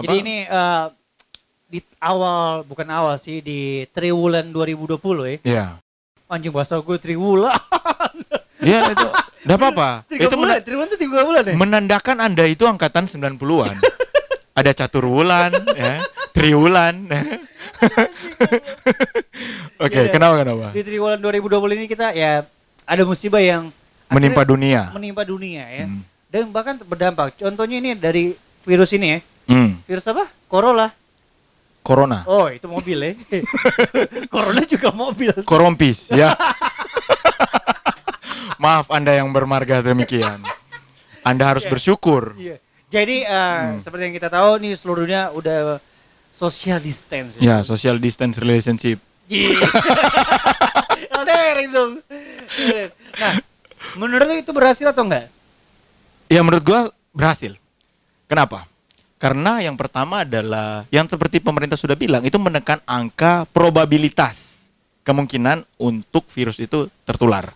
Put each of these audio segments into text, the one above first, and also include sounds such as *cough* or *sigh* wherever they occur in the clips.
Apa? Jadi ini eh, di awal bukan awal sih di triwulan 2020 ya. Iya. Anjing bahasa gue triwulan. Iya itu. Enggak apa-apa. *laughs* Itu bulan, triwulan itu tiga bulan ya. menandakan Anda itu angkatan 90-an. *laughs* Ada catur wulan, ya, triwulan. *laughs* Oke, Iya. kenapa kenapa? Di triwulan 2020 ini kita ya ada musibah yang Menimpa dunia. menimpa dunia ya. Hmm. Dan bahkan berdampak. Contohnya ini dari virus ini ya. Hmm. Virus apa? Corona. Corona. Oh, itu mobil ya. *laughs* Corona juga mobil. Korompis, ya. *laughs* Maaf Anda yang bermarga demikian. Anda harus Iya. bersyukur. Iya. Jadi eh, Hmm. seperti yang kita tahu nih seluruh dunia udah social distance. Ya, social distance relationship. Iya. *laughs* LDR itu. Nah, menurut lu itu berhasil atau enggak? Ya menurut gua berhasil. Kenapa? Karena yang pertama adalah yang seperti pemerintah sudah bilang itu menekan angka probabilitas kemungkinan untuk virus itu tertular.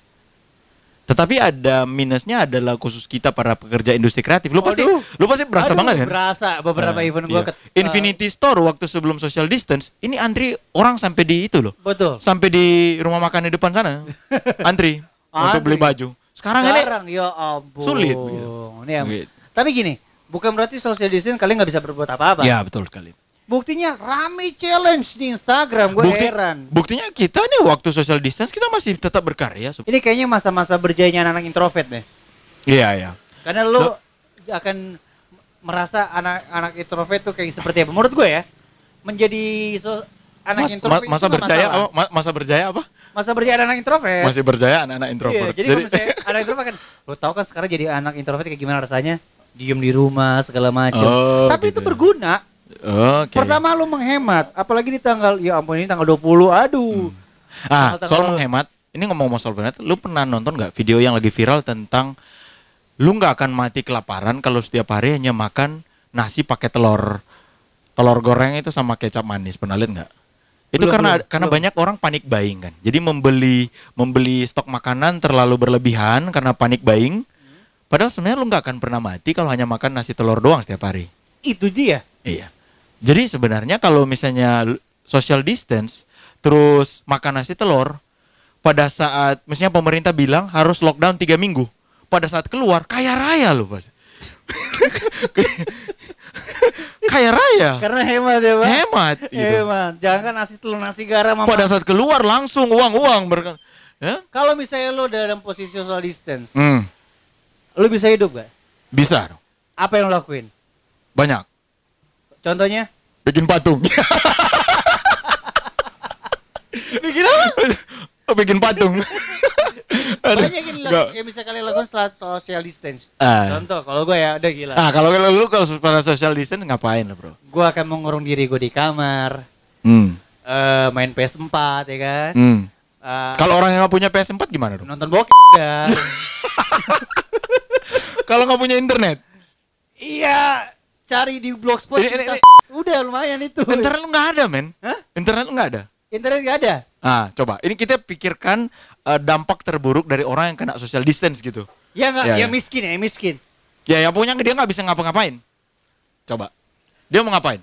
Tetapi ada minusnya adalah khusus kita para pekerja industri kreatif. Lu pasti lu pasti berasa Aduh, banget kan? Berasa beberapa Nah, event gua iya. ket- Infinity Store waktu sebelum social distance, ini antri orang sampai di itu loh. betul. Sampai di rumah makan di depan sana. *laughs* Antri untuk beli baju. Sekarang, Sekarang ya ampun. Sulit, gitu. Ini ya. ini Tapi gini, bukan berarti social distance kalian nggak bisa berbuat apa-apa. Ya, betul sekali. Buktinya rame challenge di Instagram, gue Bukti- heran. Buktinya kita nih waktu social distance kita masih tetap berkarya. Ini kayaknya masa-masa berjayanya anak-anak introvert deh. Iya, iya. Karena lu So- akan merasa anak-anak introvert tuh kayak seperti apa? Menurut gue ya, menjadi so- anak Mas- introvert ma- masa berjaya apa? Ma- masa berjaya apa? Masa berjaya anak introvert. Masih berjaya anak-anak Iya, introvert. jadi, kalau misalnya anak introvert kan, lo tau kan sekarang jadi anak introvert kayak gimana rasanya? Diem di rumah segala macam. Oh, Tapi gitu itu ya. berguna. Oke. Pertama lu menghemat, apalagi di tanggal ya ampun ini tanggal 20. Aduh. ah, tanggal- soal menghemat, ini ngomong-ngomong soal menghemat, lu pernah nonton nggak video yang lagi viral tentang lu nggak akan mati kelaparan kalau setiap hari hanya makan nasi pakai telur telur goreng itu sama kecap manis pernah lihat nggak? Itu Belum, karena belum, karena belum. banyak orang panik buying kan. Jadi membeli membeli stok makanan terlalu berlebihan karena panik buying. Padahal sebenarnya lu nggak akan pernah mati kalau hanya makan nasi telur doang setiap hari. Itu dia. Iya. Jadi sebenarnya kalau misalnya social distance terus makan nasi telur pada saat misalnya pemerintah bilang harus lockdown tiga minggu. Pada saat keluar kaya raya loh pas. *laughs* kaya raya. Karena hemat ya, Pak. Hemat gitu. Hemat. Jangan kan nasi telur nasi garam sama Pada saat keluar langsung uang-uang ber ya? Kalau misalnya lo dalam posisi social distance, Hmm, lo bisa hidup gak? bisa. dong. Apa yang lo lakuin? Banyak. Contohnya? Bikin patung. *laughs* Bikin apa? Oh, *laughs* bikin patung. *laughs* Banyak yang, dilaku- yang bisa kalian lakukan setelah social distance. Ah. Contoh, kalau gue ya udah gila. Ah, kalau lu kalau pada social distance ngapain lah, Bro? Gue akan mengurung diri gue di kamar, Hmm. eh, main PS4 ya kan. Hmm. Eh, Kalau orang yang nggak punya PS4 gimana dong? nonton bokep. Kalau nggak punya internet, iya, cari di blogspot Ini- ini- cerita udah lumayan itu. internet lu nggak ada, men. Hah? Internet lu nggak ada. Internet gak ada. Ah, coba. Ini kita pikirkan eh, dampak terburuk dari orang yang kena social distance gitu. Ya nggak, Ya, yang ya. miskin ya, miskin. Ya, yang punya dia nggak bisa ngapa-ngapain. Coba. Dia mau ngapain?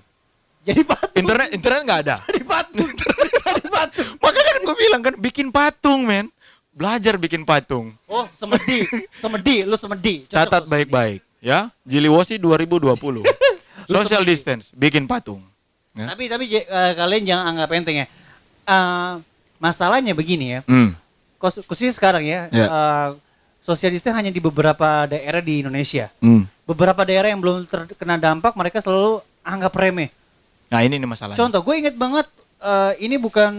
Jadi patung. Internet internet nggak ada. Jadi patung. *laughs* Jadi patung. Makanya kan gue bilang kan bikin patung, men. Belajar bikin patung. Oh, semedi. Semedi, lu semedi. Cocok Catat baik-baik, ya. Jiliwosi 2020. *laughs* social semedi. distance, bikin patung. Ya. Tapi tapi eh, kalian jangan anggap enteng ya. Eh, masalahnya begini ya. Hmm. Khusus sekarang ya. Ya. eh, social distance hanya di beberapa daerah di Indonesia. Hmm. Beberapa daerah yang belum terkena dampak mereka selalu anggap remeh. Nah, ini nih masalahnya. Contoh, gue inget banget eh, ini bukan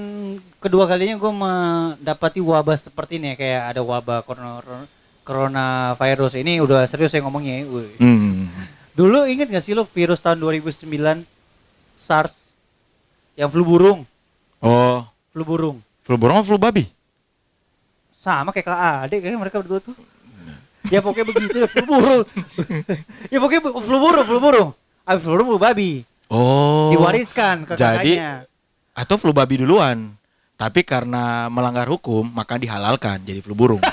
kedua kalinya gue mendapati wabah seperti ini ya, kayak ada wabah corona coronavirus ini udah serius saya ngomongnya. ya. Hmm. Dulu inget gak sih lo virus tahun 2009 SARS yang flu burung, Oh, flu burung. flu burung apa flu babi? Sama kayak KAD kayaknya mereka berdua tuh. Ya pokoknya begitu ya, flu burung. *laughs* ya pokoknya flu burung, flu burung. Ah, flu burung, flu babi. Oh. Diwariskan ke Jadi kakaknya. Atau flu babi duluan. Tapi karena melanggar hukum maka dihalalkan jadi flu burung. *laughs*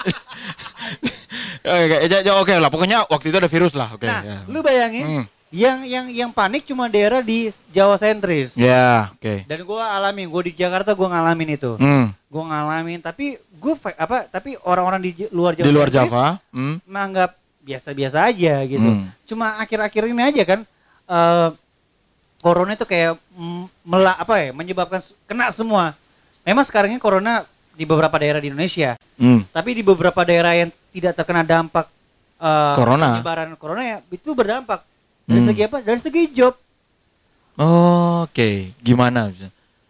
*laughs* Oke, ja- oke lah. Pokoknya waktu itu ada virus lah. Oke. Nah, ya. lu bayangin Hmm. Yang yang yang panik cuma daerah di Jawa sentris. Ya, oke. Dan gua alami, gua di Jakarta gua ngalamin itu. Hmm. Gua ngalamin, tapi gua apa? Tapi orang-orang di luar Jawa Di luar sentris Java. Hmm. menganggap biasa-biasa aja gitu. Hmm. Cuma akhir-akhir ini aja kan eh corona itu kayak mm, mela apa ya menyebabkan kena semua. Memang sekarang ini corona di beberapa daerah di Indonesia, Hmm. tapi di beberapa daerah yang tidak terkena dampak eh, Corona. penyebaran corona ya itu berdampak. Dari Hmm. segi apa? Dari segi job. Oke, gimana?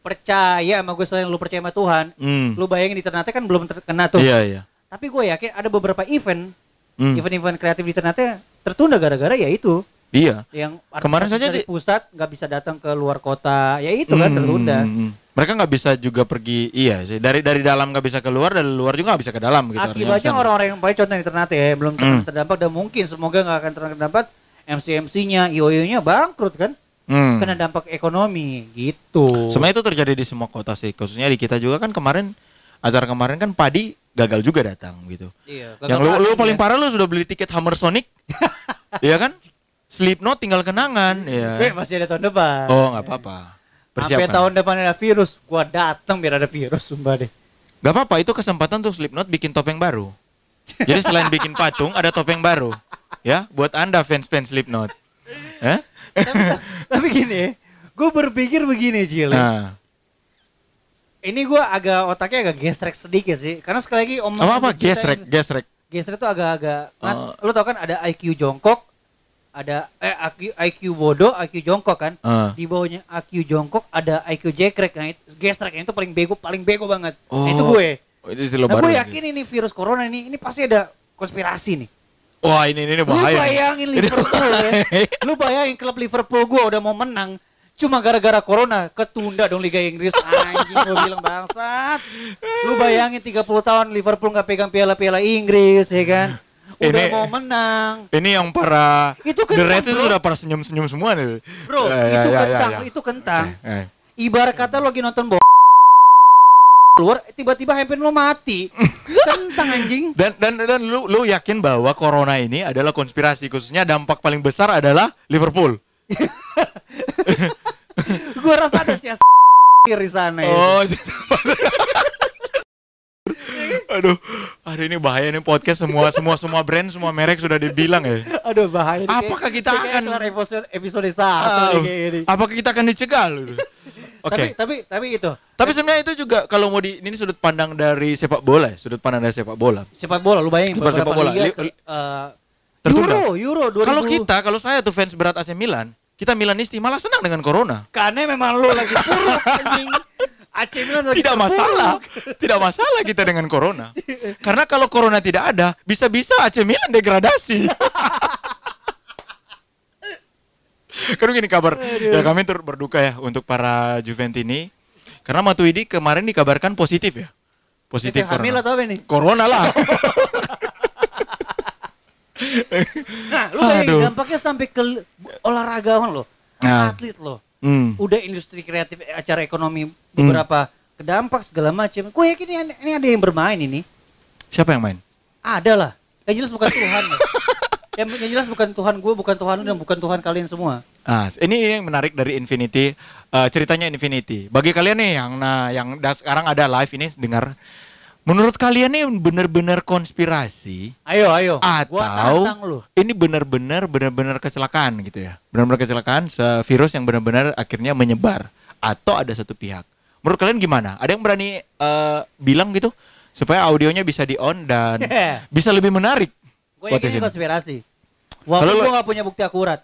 Percaya sama gue selain lu percaya sama Tuhan, Hmm. lu bayangin di Ternate kan belum terkena tuh. Iya, iya. Tapi gue yakin ada beberapa event, Hmm. event-event kreatif di Ternate tertunda gara-gara ya itu. Iya. yang Kemarin saja dari di- pusat nggak bisa datang ke luar kota ya itu kan Hmm, tertunda hmm, hmm. Mereka nggak bisa juga pergi, iya sih. Dari dari dalam nggak bisa keluar, dari luar juga nggak bisa ke dalam gitu. akibatnya orang-orang yang paling contoh di Ternate ya belum Hmm. terdampak dan mungkin semoga nggak akan terdampak MC-MC-nya IOI-nya bangkrut kan Hmm. kena dampak ekonomi gitu Sebenarnya itu terjadi di semua kota sih, khususnya di kita juga kan kemarin acara kemarin kan padi gagal juga datang gitu. iya, Yang lu, lu paling parah lu sudah beli tiket Hammer Sonic, *laughs* iya kan? Slipknot tinggal kenangan, Eh, ya. masih ada tahun depan Oh nggak apa-apa. sampai tahun depan ada virus gua datang biar ada virus sumpah deh Gak apa-apa, itu kesempatan tuh Slipknot bikin topeng baru. Jadi selain *laughs* bikin patung, ada topeng baru. Ya, buat anda fans-fans Slipknot. Eh? tapi, tapi gini gue berpikir begini Jil Nah, ini gua agak otaknya agak gesrek sedikit sih karena sekali lagi om apa apa gesrek, gesrek. Geser itu agak-agak kan Oh. lu tau kan ada IQ jongkok, ada eh IQ, IQ bodoh, IQ jongkok kan. Ah. Di bawahnya IQ jongkok ada IQ jekrek. Nah, itu gesrek yang itu paling bego, paling bego banget. Oh, Nah, itu gue. Oh, itu Nah, gue yakin ini virus corona ini ini pasti ada konspirasi nih. Wah, ini ini Lu bahaya. nih. bayangin Liverpool ya. Lu bayangin klub Liverpool gua udah mau menang. Cuma gara-gara corona ketunda dong Liga Inggris anjing gue bilang bangsat. Lu bayangin 30 tahun Liverpool nggak pegang piala-piala Inggris ya kan. Udah Ini- mau menang. Ini yang para Itu The kentang, Reds itu bro. sudah para senyum-senyum semua nih. Bro, Ya, ya, itu ya, ya, kentang, ya. itu kentang. Eh, eh. Ibarat kata lo lagi nonton bola keluar tiba-tiba handphone lo mati. *laughs* kentang anjing. Dan dan dan lu lu yakin bahwa corona ini adalah konspirasi khususnya dampak paling besar adalah Liverpool. *laughs* Gua rasa ada sia di sana itu. Oh, *laughs* Aduh, hari ini bahaya nih podcast semua semua semua brand semua merek sudah dibilang ya. Aduh bahaya. nih. Apakah Kayak- kita akan- episode episode satu Ah, nih kayak gini. Apakah kita akan dicegah? Oke. Tapi tapi tapi itu Tapi sebenarnya itu juga kalau mau di ini sudut pandang dari sepak bola, ya, sudut pandang dari sepak bola. sepak bola lu bayangin sepak bola, liga, li- tertunda. Euro, Euro 2000. Kalau kita, kalau saya tuh fans berat AC Milan, kita Milanisti malah senang dengan corona. karena memang lu lagi buruk *laughs* anjing. AC Milan Tidak masalah, tidak masalah kita dengan corona. Karena kalau corona tidak ada, bisa-bisa AC Milan degradasi. *laughs* Karena gini kabar, ya kami turut berduka ya untuk para Juventini. Karena Matuidi kemarin dikabarkan positif ya. Positif Itu hamil corona. atau apa nih? Corona lah. *laughs* Nah, lu bayangin Aduh. dampaknya sampai ke olahragawan lo, Nah. atlet lo. Hmm. Udah industri kreatif acara ekonomi beberapa kedampak segala macam. Gue yakin ini, ini ada yang bermain ini. Siapa yang main? Ada lah. Yang jelas bukan Tuhan. ya. *laughs* yang, yang jelas bukan Tuhan gue, bukan Tuhan lu dan bukan Tuhan kalian semua. Ah, ini yang menarik dari Infinity, eh, ceritanya Infinity. Bagi kalian nih yang nah yang sekarang ada live ini dengar, menurut kalian nih benar-benar konspirasi Ayo, ayo. Atau ini benar-benar benar-benar kecelakaan gitu ya? Benar-benar kecelakaan virus yang benar-benar akhirnya menyebar atau ada satu pihak. Menurut kalian gimana? Ada yang berani eh, bilang gitu supaya audionya bisa di on dan *laughs* bisa lebih menarik? Gue yakin ini konspirasi. Walaupun gue gak punya bukti akurat.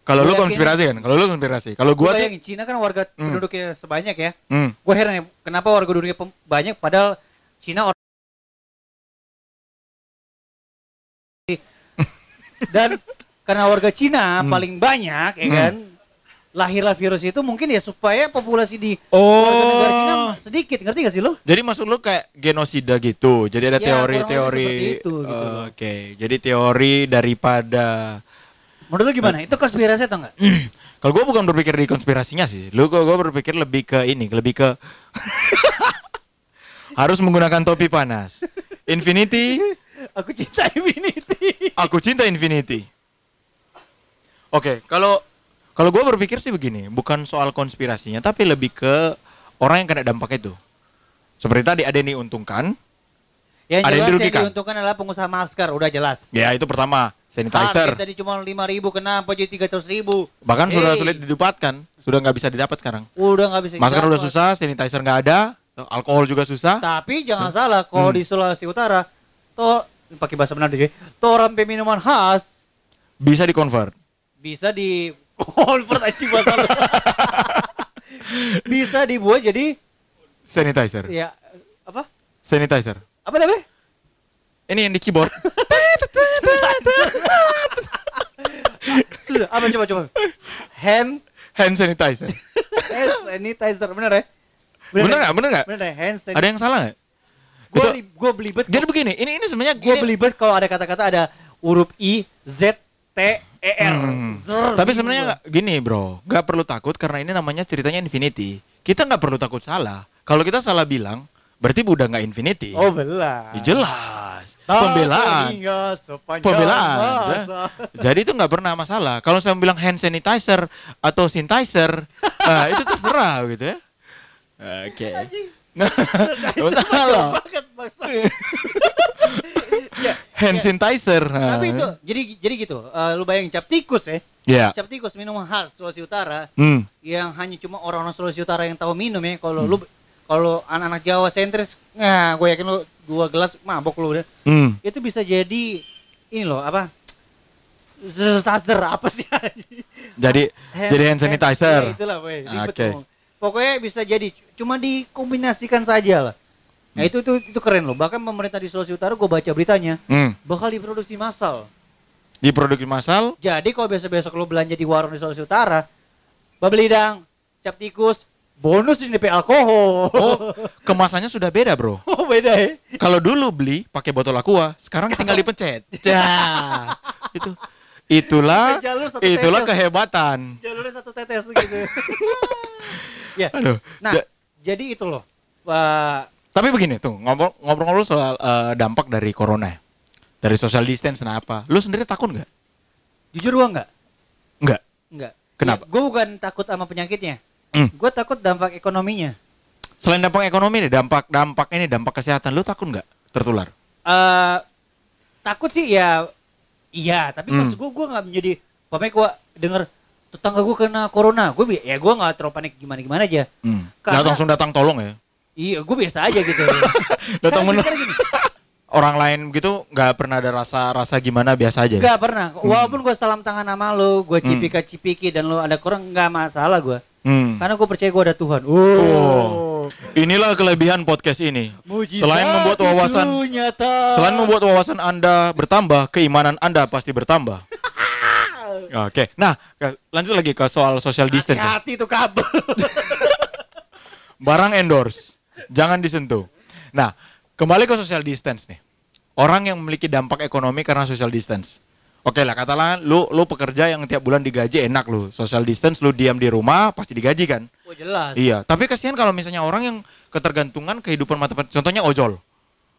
Kalau lu konspirasi kan? Kalau lu konspirasi. Kalau Gue gua tuh Cina kan warga Hmm. penduduknya sebanyak ya. hmm, Gue heran ya, kenapa warga penduduknya banyak padahal Cina orang *laughs* dan karena warga Cina Hmm. paling banyak ya Hmm. kan lahirlah virus itu mungkin ya supaya populasi di warga negara Cina Oh. sedikit ngerti gak sih lo? Jadi maksud lu kayak genosida gitu. Jadi ada Ya, teori-teori lebih seperti itu, gitu eh. Oke, jadi teori daripada Menurut lu gimana? Itu konspirasi atau enggak? kalau gua bukan berpikir di konspirasinya sih. Gua, gua berpikir lebih ke ini, lebih ke *laughs* harus menggunakan topi panas. Infinity, Aku cinta Infinity. aku cinta Infinity. Oke, kalau kalau gue berpikir sih begini, bukan soal konspirasinya, tapi lebih ke orang yang kena dampak itu. Seperti tadi ada yang diuntungkan, Yang Ada yang jelas yang dirugikan. diuntungkan adalah pengusaha masker, udah jelas. ya itu pertama sanitizer. Harga tadi cuma 5 ribu, kenapa jadi 300 ribu? Bahkan sudah Hey. sulit didapatkan, sudah nggak bisa didapat sekarang. Udah nggak bisa Masker udah didapat. susah, sanitizer nggak ada, alkohol juga susah. Tapi jangan salah, kalau Hmm. di Sulawesi Utara, to pakai bahasa Manado ya, torampe minuman khas Bisa dikonvert. bisa di convert anjing bahasa lu. bisa dibuat jadi Sanitizer. ya apa? Sanitizer. Apa namanya? Ini yang di keyboard. Sudah, apa coba coba? Hand Hand sanitizer. hand sanitizer, bener ya? Bener nggak? Bener nggak? Bener ya, hand Ada sanitizer. yang salah nggak? Gue belibet. Jadi begini, ini ini sebenarnya Gue belibet kalau ada kata-kata ada huruf I, Z, T, E, R. Hmm. Zer, Tapi sebenarnya gini bro, nggak perlu takut karena ini namanya ceritanya infinity. Kita nggak perlu takut salah. Kalau kita salah bilang, berarti udah nggak infinity. Oh belah. Ya jelas. Pembelaan. Pembelaan. masa. Jadi itu nggak pernah masalah. Kalau saya bilang hand sanitizer atau sanitizer, *laughs* ah, itu terserah gitu ya. Oke. Nah, *laughs* nggak masalah. banget *laughs* ya, Hand ya. sanitizer. nah. Tapi itu jadi jadi gitu. eh, lu bayangin cap tikus ya. Ya. Cap tikus minuman khas Sulawesi Utara Hmm. yang hanya cuma orang-orang Sulawesi Utara yang tahu minum ya. Kalau lu kalau anak-anak Jawa sentris, nah gue yakin lu dua gelas mabok lu deh. Hmm. Itu bisa jadi ini loh apa? Sanitizer apa sih? Jadi *laughs* jadi hand sanitizer. Ya, itulah, boy. Oke. ngomong. Pokoknya bisa jadi cuma dikombinasikan saja lah. Nah, itu itu itu keren loh. Bahkan pemerintah di Sulawesi Utara gue baca beritanya Hmm. bakal diproduksi massal. Di produk massal Jadi kalau besok-besok lo belanja di warung di Sulawesi Utara, babelidang, cap tikus, bonus di DP alkohol. Oh, *laughs* kemasannya sudah beda, Bro. Oh, beda ya. Kalau dulu beli pakai botol aqua, sekarang tinggal dipencet. Cah. Itu itulah Jalur itulah tetes. kehebatan. Jalurnya satu tetes gitu. *laughs* ya. Aduh. Nah, Ja- jadi itu loh. Pak tapi begini tuh, ngobrol- ngobrol-ngobrol soal eh, dampak dari corona. ya. Dari social distance nah apa? Lu sendiri takut nggak? jujur gua enggak? Enggak. Enggak. Kenapa? gue bukan takut sama penyakitnya. Hmm. Gue takut dampak ekonominya. Selain dampak ekonomi nih, dampak dampak ini dampak kesehatan, lu takut nggak tertular? eh takut sih ya iya tapi Hmm. maksud gue gue nggak menjadi pokoknya gue denger tetangga gue kena corona gue ya gue nggak terlalu panik gimana gimana aja Hmm. Karena- Nggak langsung datang tolong ya. Iya gue biasa aja gitu *laughs* Datang Karena men- gini, karena gini, orang lain gitu nggak pernah ada rasa rasa gimana biasa aja. nggak pernah walaupun gue salam tangan sama lo gue Hmm. cipika cipiki dan lo ada kurang nggak masalah gue Hmm. karena gue percaya gue ada Tuhan Oh. Inilah kelebihan podcast ini. Mujizat Selain membuat wawasan nyata Selain membuat wawasan Anda bertambah, keimanan Anda pasti bertambah. *laughs* Oke. Nah, ke- lanjut lagi ke soal social distance. ya. hati itu kabel *laughs* Barang endorse. Jangan disentuh. Nah, kembali ke social distance nih. Orang yang memiliki dampak ekonomi karena social distance. Oke lah, katakanlah lu lu pekerja yang tiap bulan digaji enak lu. Social distance lu diam di rumah pasti digaji kan? oh jelas Iya, tapi kasihan kalau misalnya orang yang ketergantungan kehidupan mata contohnya ojol.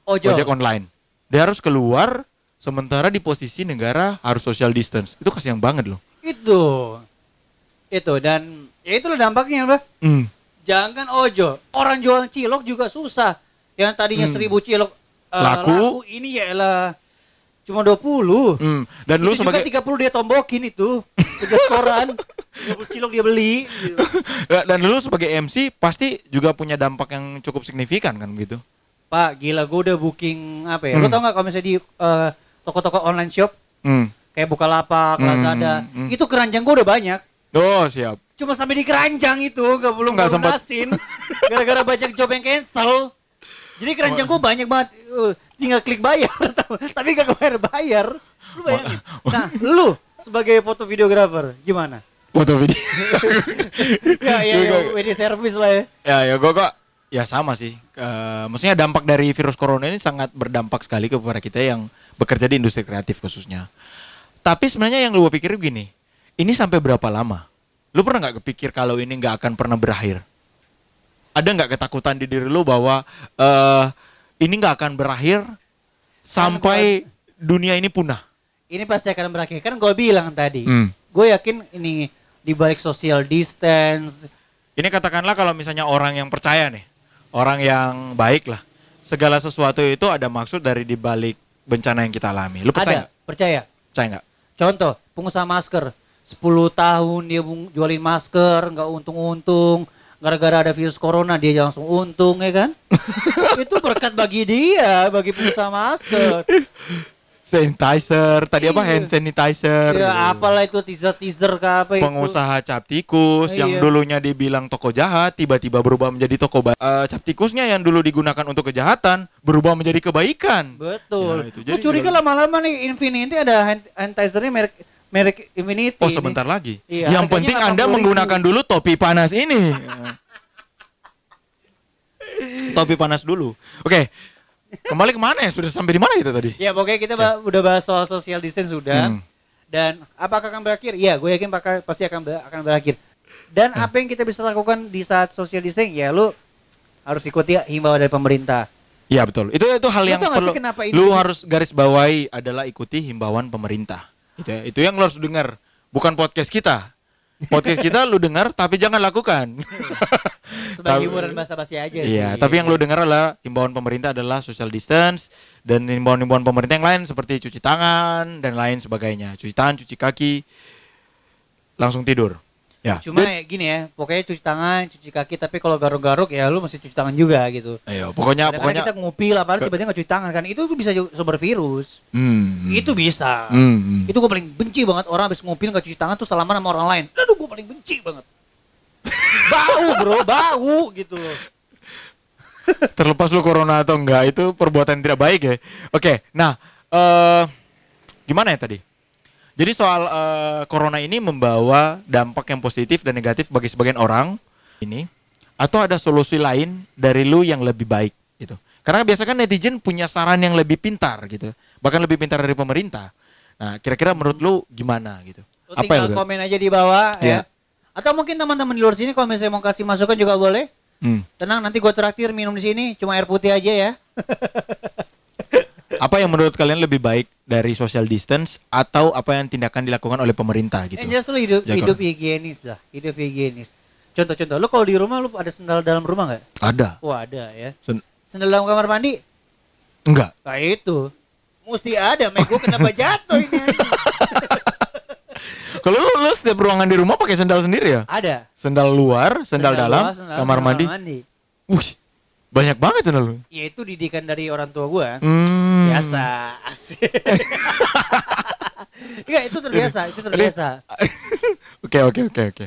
ojol ojek online. Dia harus keluar sementara di posisi negara harus social distance. Itu kasihan banget loh. itu itu dan ya itulah dampaknya Mbak. Hmm. Jangan ojol, orang jual cilok juga susah. Yang tadinya Hmm. seribu cilok eh, Laku. ini ya elah cuma 20. Hmm. Dan lu itu sebagai juga 30 dia tombokin itu. Tiga koran. 30 *laughs* cilok dia beli. gitu. dan lu sebagai MC pasti juga punya dampak yang cukup signifikan kan gitu. Pak, gila gue udah booking apa ya? Hmm. tau gak kalau misalnya di eh, toko-toko online shop Hmm. kayak Bukalapak, Hmm, Lazada, hmm. itu keranjang gue udah banyak. Oh, siap. Cuma sampai di keranjang itu gak belum Nggak sempat. lunasin *laughs* gara-gara banyak job yang cancel. Jadi keranjang gue banyak banget. Uh, tinggal klik bayar *laughs* tapi gak kebayar bayar. Lu bayangin. Nah, lu sebagai foto videografer gimana? Foto video. *laughs* Ya ya, ya wedding service lah ya. ya, ya gua kok ya sama sih. Eh, maksudnya dampak dari virus corona ini sangat berdampak sekali kepada kita yang bekerja di industri kreatif khususnya. Tapi sebenarnya yang lu pikir gini, ini sampai berapa lama? Lu pernah nggak kepikir kalau ini nggak akan pernah berakhir? Ada nggak ketakutan di diri lu bahwa eh ini nggak akan berakhir sampai dunia ini punah? Ini pasti akan berakhir kan gue bilang tadi. Hmm. gue yakin ini di balik social distance Ini katakanlah kalau misalnya orang yang percaya nih, orang yang baik lah, segala sesuatu itu ada maksud dari dibalik bencana yang kita alami. Lu percaya? ada percaya Percaya nggak? contoh pengusaha masker 10 tahun dia jualin masker nggak untung-untung gara-gara ada virus corona dia langsung untung ya kan *laughs* itu berkat bagi dia bagi pengusaha masker Sanitizer, tadi apa Iya. hand sanitizer. ya apalah itu teaser-teaser ke apa itu pengusaha cap tikus yang Iya. dulunya dibilang toko jahat tiba-tiba berubah menjadi toko ba- eh, cap tikusnya yang dulu digunakan untuk kejahatan berubah menjadi kebaikan. Betul. Ya, itu. Jadi curiga lama-lama nih Infinity ada hand sanitizernya merek merek Infinity. Oh nih. sebentar lagi. Iya, yang penting Anda 80.000. menggunakan dulu topi panas ini. *laughs* topi panas dulu. Oke. Kembali ke mana ya? Sudah sampai di mana itu tadi? Ya pokoknya kita ba- udah bahas soal social distance sudah. Hmm. Dan apakah akan berakhir? Iya, gue yakin bakal pasti akan ber- akan berakhir. Dan Hmm. apa yang kita bisa lakukan di saat social distancing? Ya lu harus ikuti himbauan dari pemerintah. Iya betul. Itu itu hal Lu yang perlu ini- lu harus garis bawahi adalah ikuti himbauan pemerintah. Itu ya. Itu yang lu harus dengar, bukan podcast kita. Podcast kita lu dengar tapi jangan lakukan. *laughs* Sebagai hiburan basa-basi aja sih. Iya, tapi yang lu dengar adalah himbauan pemerintah adalah social distance dan himbauan-himbauan pemerintah yang lain seperti cuci tangan dan lain sebagainya. Cuci tangan, cuci kaki, langsung tidur. Ya. Cuma ya gini ya, pokoknya cuci tangan, cuci kaki, tapi kalau garuk-garuk ya lu mesti cuci tangan juga gitu. ayo, pokoknya Kadang-kadang pokoknya kita ngupil apa Ke- tiba-tiba nggak cuci tangan kan itu bisa sumber virus Hmm, itu bisa Hmm, hmm. itu gue paling benci banget orang habis ngupil nggak cuci tangan tuh salaman sama orang lain aduh gue paling benci banget *laughs* bau bro bau gitu loh terlepas lu corona atau enggak itu perbuatan yang tidak baik ya. Oke, nah eh gimana ya tadi? Jadi soal eh, corona ini membawa dampak yang positif dan negatif bagi sebagian orang ini atau ada solusi lain dari lu yang lebih baik gitu. Karena biasa kan netizen punya saran yang lebih pintar gitu. Bahkan lebih pintar dari pemerintah. Nah, kira-kira menurut lu gimana gitu? Lu Apa tinggal yang komen aja di bawah Iya. ya atau mungkin teman-teman di luar sini kalau misalnya mau kasih masukan juga boleh Hmm. tenang nanti gue traktir minum di sini cuma air putih aja ya *laughs* Apa yang menurut kalian lebih baik dari social distance atau apa yang tindakan dilakukan oleh pemerintah gitu? jelas lu hidup Jaga. hidup higienis lah hidup higienis contoh-contoh lu kalau di rumah lu ada sendal dalam rumah nggak Ada. wah ada ya Sen- sendal dalam kamar mandi Enggak. Nah itu Mesti ada, Mek. Gue kenapa *laughs* jatuh ini? Kalau lu, lu setiap ruangan di rumah pakai sendal sendiri ya? ada. Sendal luar, sendal, dalam, luar, sendal kamar dalam, mandi. Wih, banyak banget sendal lu. Ya itu didikan dari orang tua gue. Hmm. Biasa. Asik. Enggak, itu terbiasa. Itu terbiasa. *laughs* Oke, oke, oke, oke.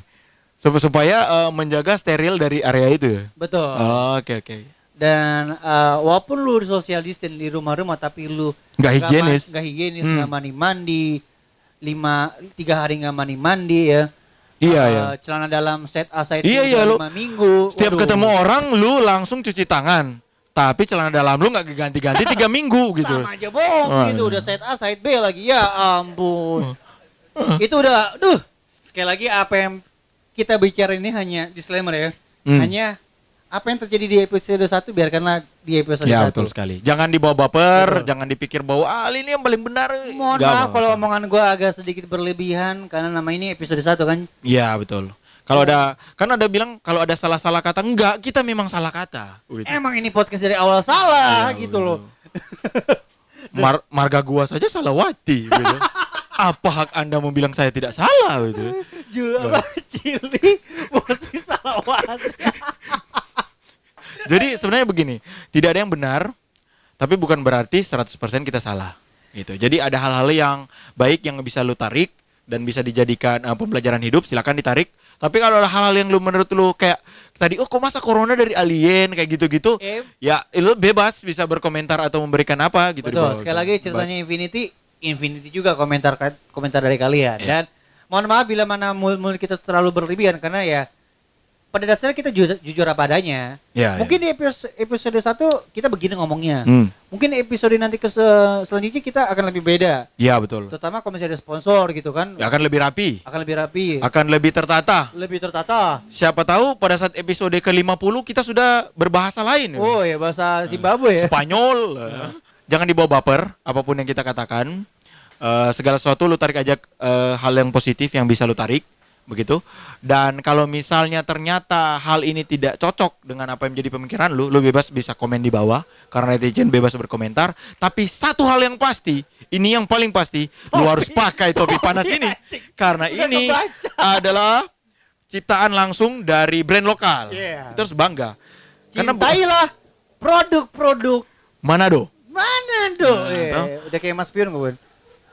Sup- Supaya eh, menjaga steril dari area itu ya. Betul. Oh, Oke, oke. Dan eh, walaupun lu di social distance di rumah-rumah tapi lu Nggak higienis. nggak higienis, Hmm. nggak mandi-mandi, lima tiga hari nggak mandi-mandi ya. Iya, Eh, iya. Celana dalam set A set Iya, iya, lu lima minggu. Setiap Waduh. ketemu orang lu langsung cuci tangan. Tapi celana dalam lu nggak ganti-ganti tiga minggu *laughs* gitu. Sama aja bohong Wah, gitu iya. udah set A set B lagi ya ampun. itu udah duh. Sekali lagi apa yang kita bicara ini hanya disclaimer ya. Hmm. Hanya apa yang terjadi di episode 1 biarkanlah di episode Ya 1. betul sekali. Jangan dibawa baper, Betul. jangan dipikir bahwa ah ini yang paling benar. Mohon maaf kalau omongan gua agak sedikit berlebihan karena nama ini episode 1 kan. Iya betul. Kalau ada kan ada bilang kalau ada salah-salah kata enggak, kita memang salah kata. Gitu. Emang ini podcast dari awal salah Iya, gitu loh. Mar- marga gua saja salawati gitu. Apa hak Anda mau bilang saya tidak salah gitu. Jual cili posisi salawat. Jadi sebenarnya begini, tidak ada yang benar, tapi bukan berarti 100% kita salah. Gitu. Jadi ada hal-hal yang baik yang bisa lu tarik dan bisa dijadikan eh, pembelajaran hidup, silakan ditarik. Tapi kalau ada hal-hal yang lu menurut lu kayak tadi, oh kok masa corona dari alien kayak gitu-gitu, Eh, ya lu bebas bisa berkomentar atau memberikan apa gitu. Betul. bawah. Sekali lagi ceritanya Infinity, Infinity juga komentar komentar dari kalian. Iya. Dan mohon maaf bila mana mulut kita terlalu berlebihan karena ya pada dasarnya kita jujur, jujur apa adanya. Ya, Mungkin di episode, episode 1 kita begini ngomongnya. ya. Hmm. Mungkin episode nanti ke se- selanjutnya kita akan lebih beda. Ya betul. Terutama kalau misalnya ada sponsor gitu kan. Ya, akan lebih rapi, Akan lebih rapi. akan lebih tertata. lebih tertata. Siapa tahu pada saat episode ke-50 kita sudah berbahasa lain. Oh ya bahasa Zimbabwe ya. Spanyol. eh. Jangan dibawa baper apa pun yang kita katakan. Eh, segala sesuatu lu tarik aja eh, hal yang positif yang bisa lu tarik begitu. Dan kalau misalnya ternyata hal ini tidak cocok dengan apa yang menjadi pemikiran lu, lu bebas bisa komen di bawah karena netizen bebas berkomentar. Tapi satu hal yang pasti, ini yang paling pasti, lu Topi. harus pakai topi panas ini karena Udah ini kebaca. adalah ciptaan langsung dari brand lokal. Iya. Itu harus bangga. Karena bu- Cintailah produk-produk Manado. mana dong? Nah, Eh, udah kayak Mas Pion gue.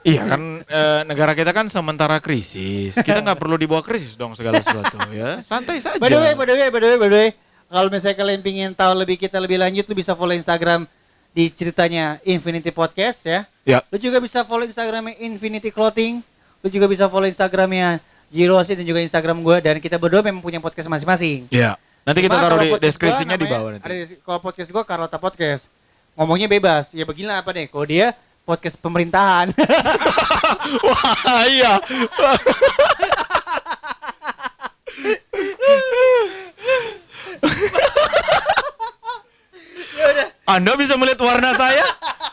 Iya kan eh, negara kita kan sementara krisis. Kita nggak perlu dibawa krisis dong segala sesuatu ya. Santai saja. By the way, by the way, by the way, by the way, kalau misalnya kalian pingin tahu lebih kita lebih lanjut, lu bisa follow Instagram di ceritanya Infinity Podcast ya. Ya. Lu juga bisa follow Instagramnya Infinity Clothing. Lu juga bisa follow Instagramnya Jirosi dan juga Instagram gue dan kita berdua memang punya podcast masing-masing. Iya. Nanti kita Cuma taruh kalau di deskripsinya gua di bawah nanti. Ada kalau podcast gue Carlota Podcast. Ngomongnya bebas. Ya beginilah apa deh. Kalau dia podcast pemerintahan. *laughs* Wah, iya. Anda bisa melihat warna saya,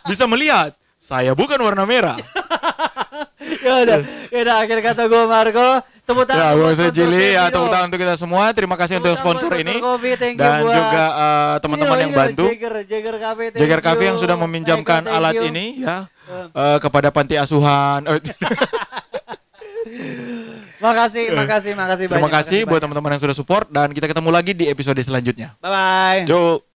bisa melihat saya bukan warna merah. *laughs* ya udah, ya udah akhir kata gue Marco. Tepuk tangan. Ya, buat Jili, ya tepuk tangan untuk kita semua. Terima kasih Tepuk untuk sponsor ini thank you dan buat- juga eh, teman-teman yang bantu. Jagger, Jagger Cafe, thank Jagar Cafe yang you. sudah meminjamkan Eka, thank alat you. ini ya eh, kepada panti asuhan. *laughs* Eh, Makasih, makasih, makasih Terima banyak. kasih buat teman-teman yang sudah support dan kita ketemu lagi di episode selanjutnya. Bye bye. Yo.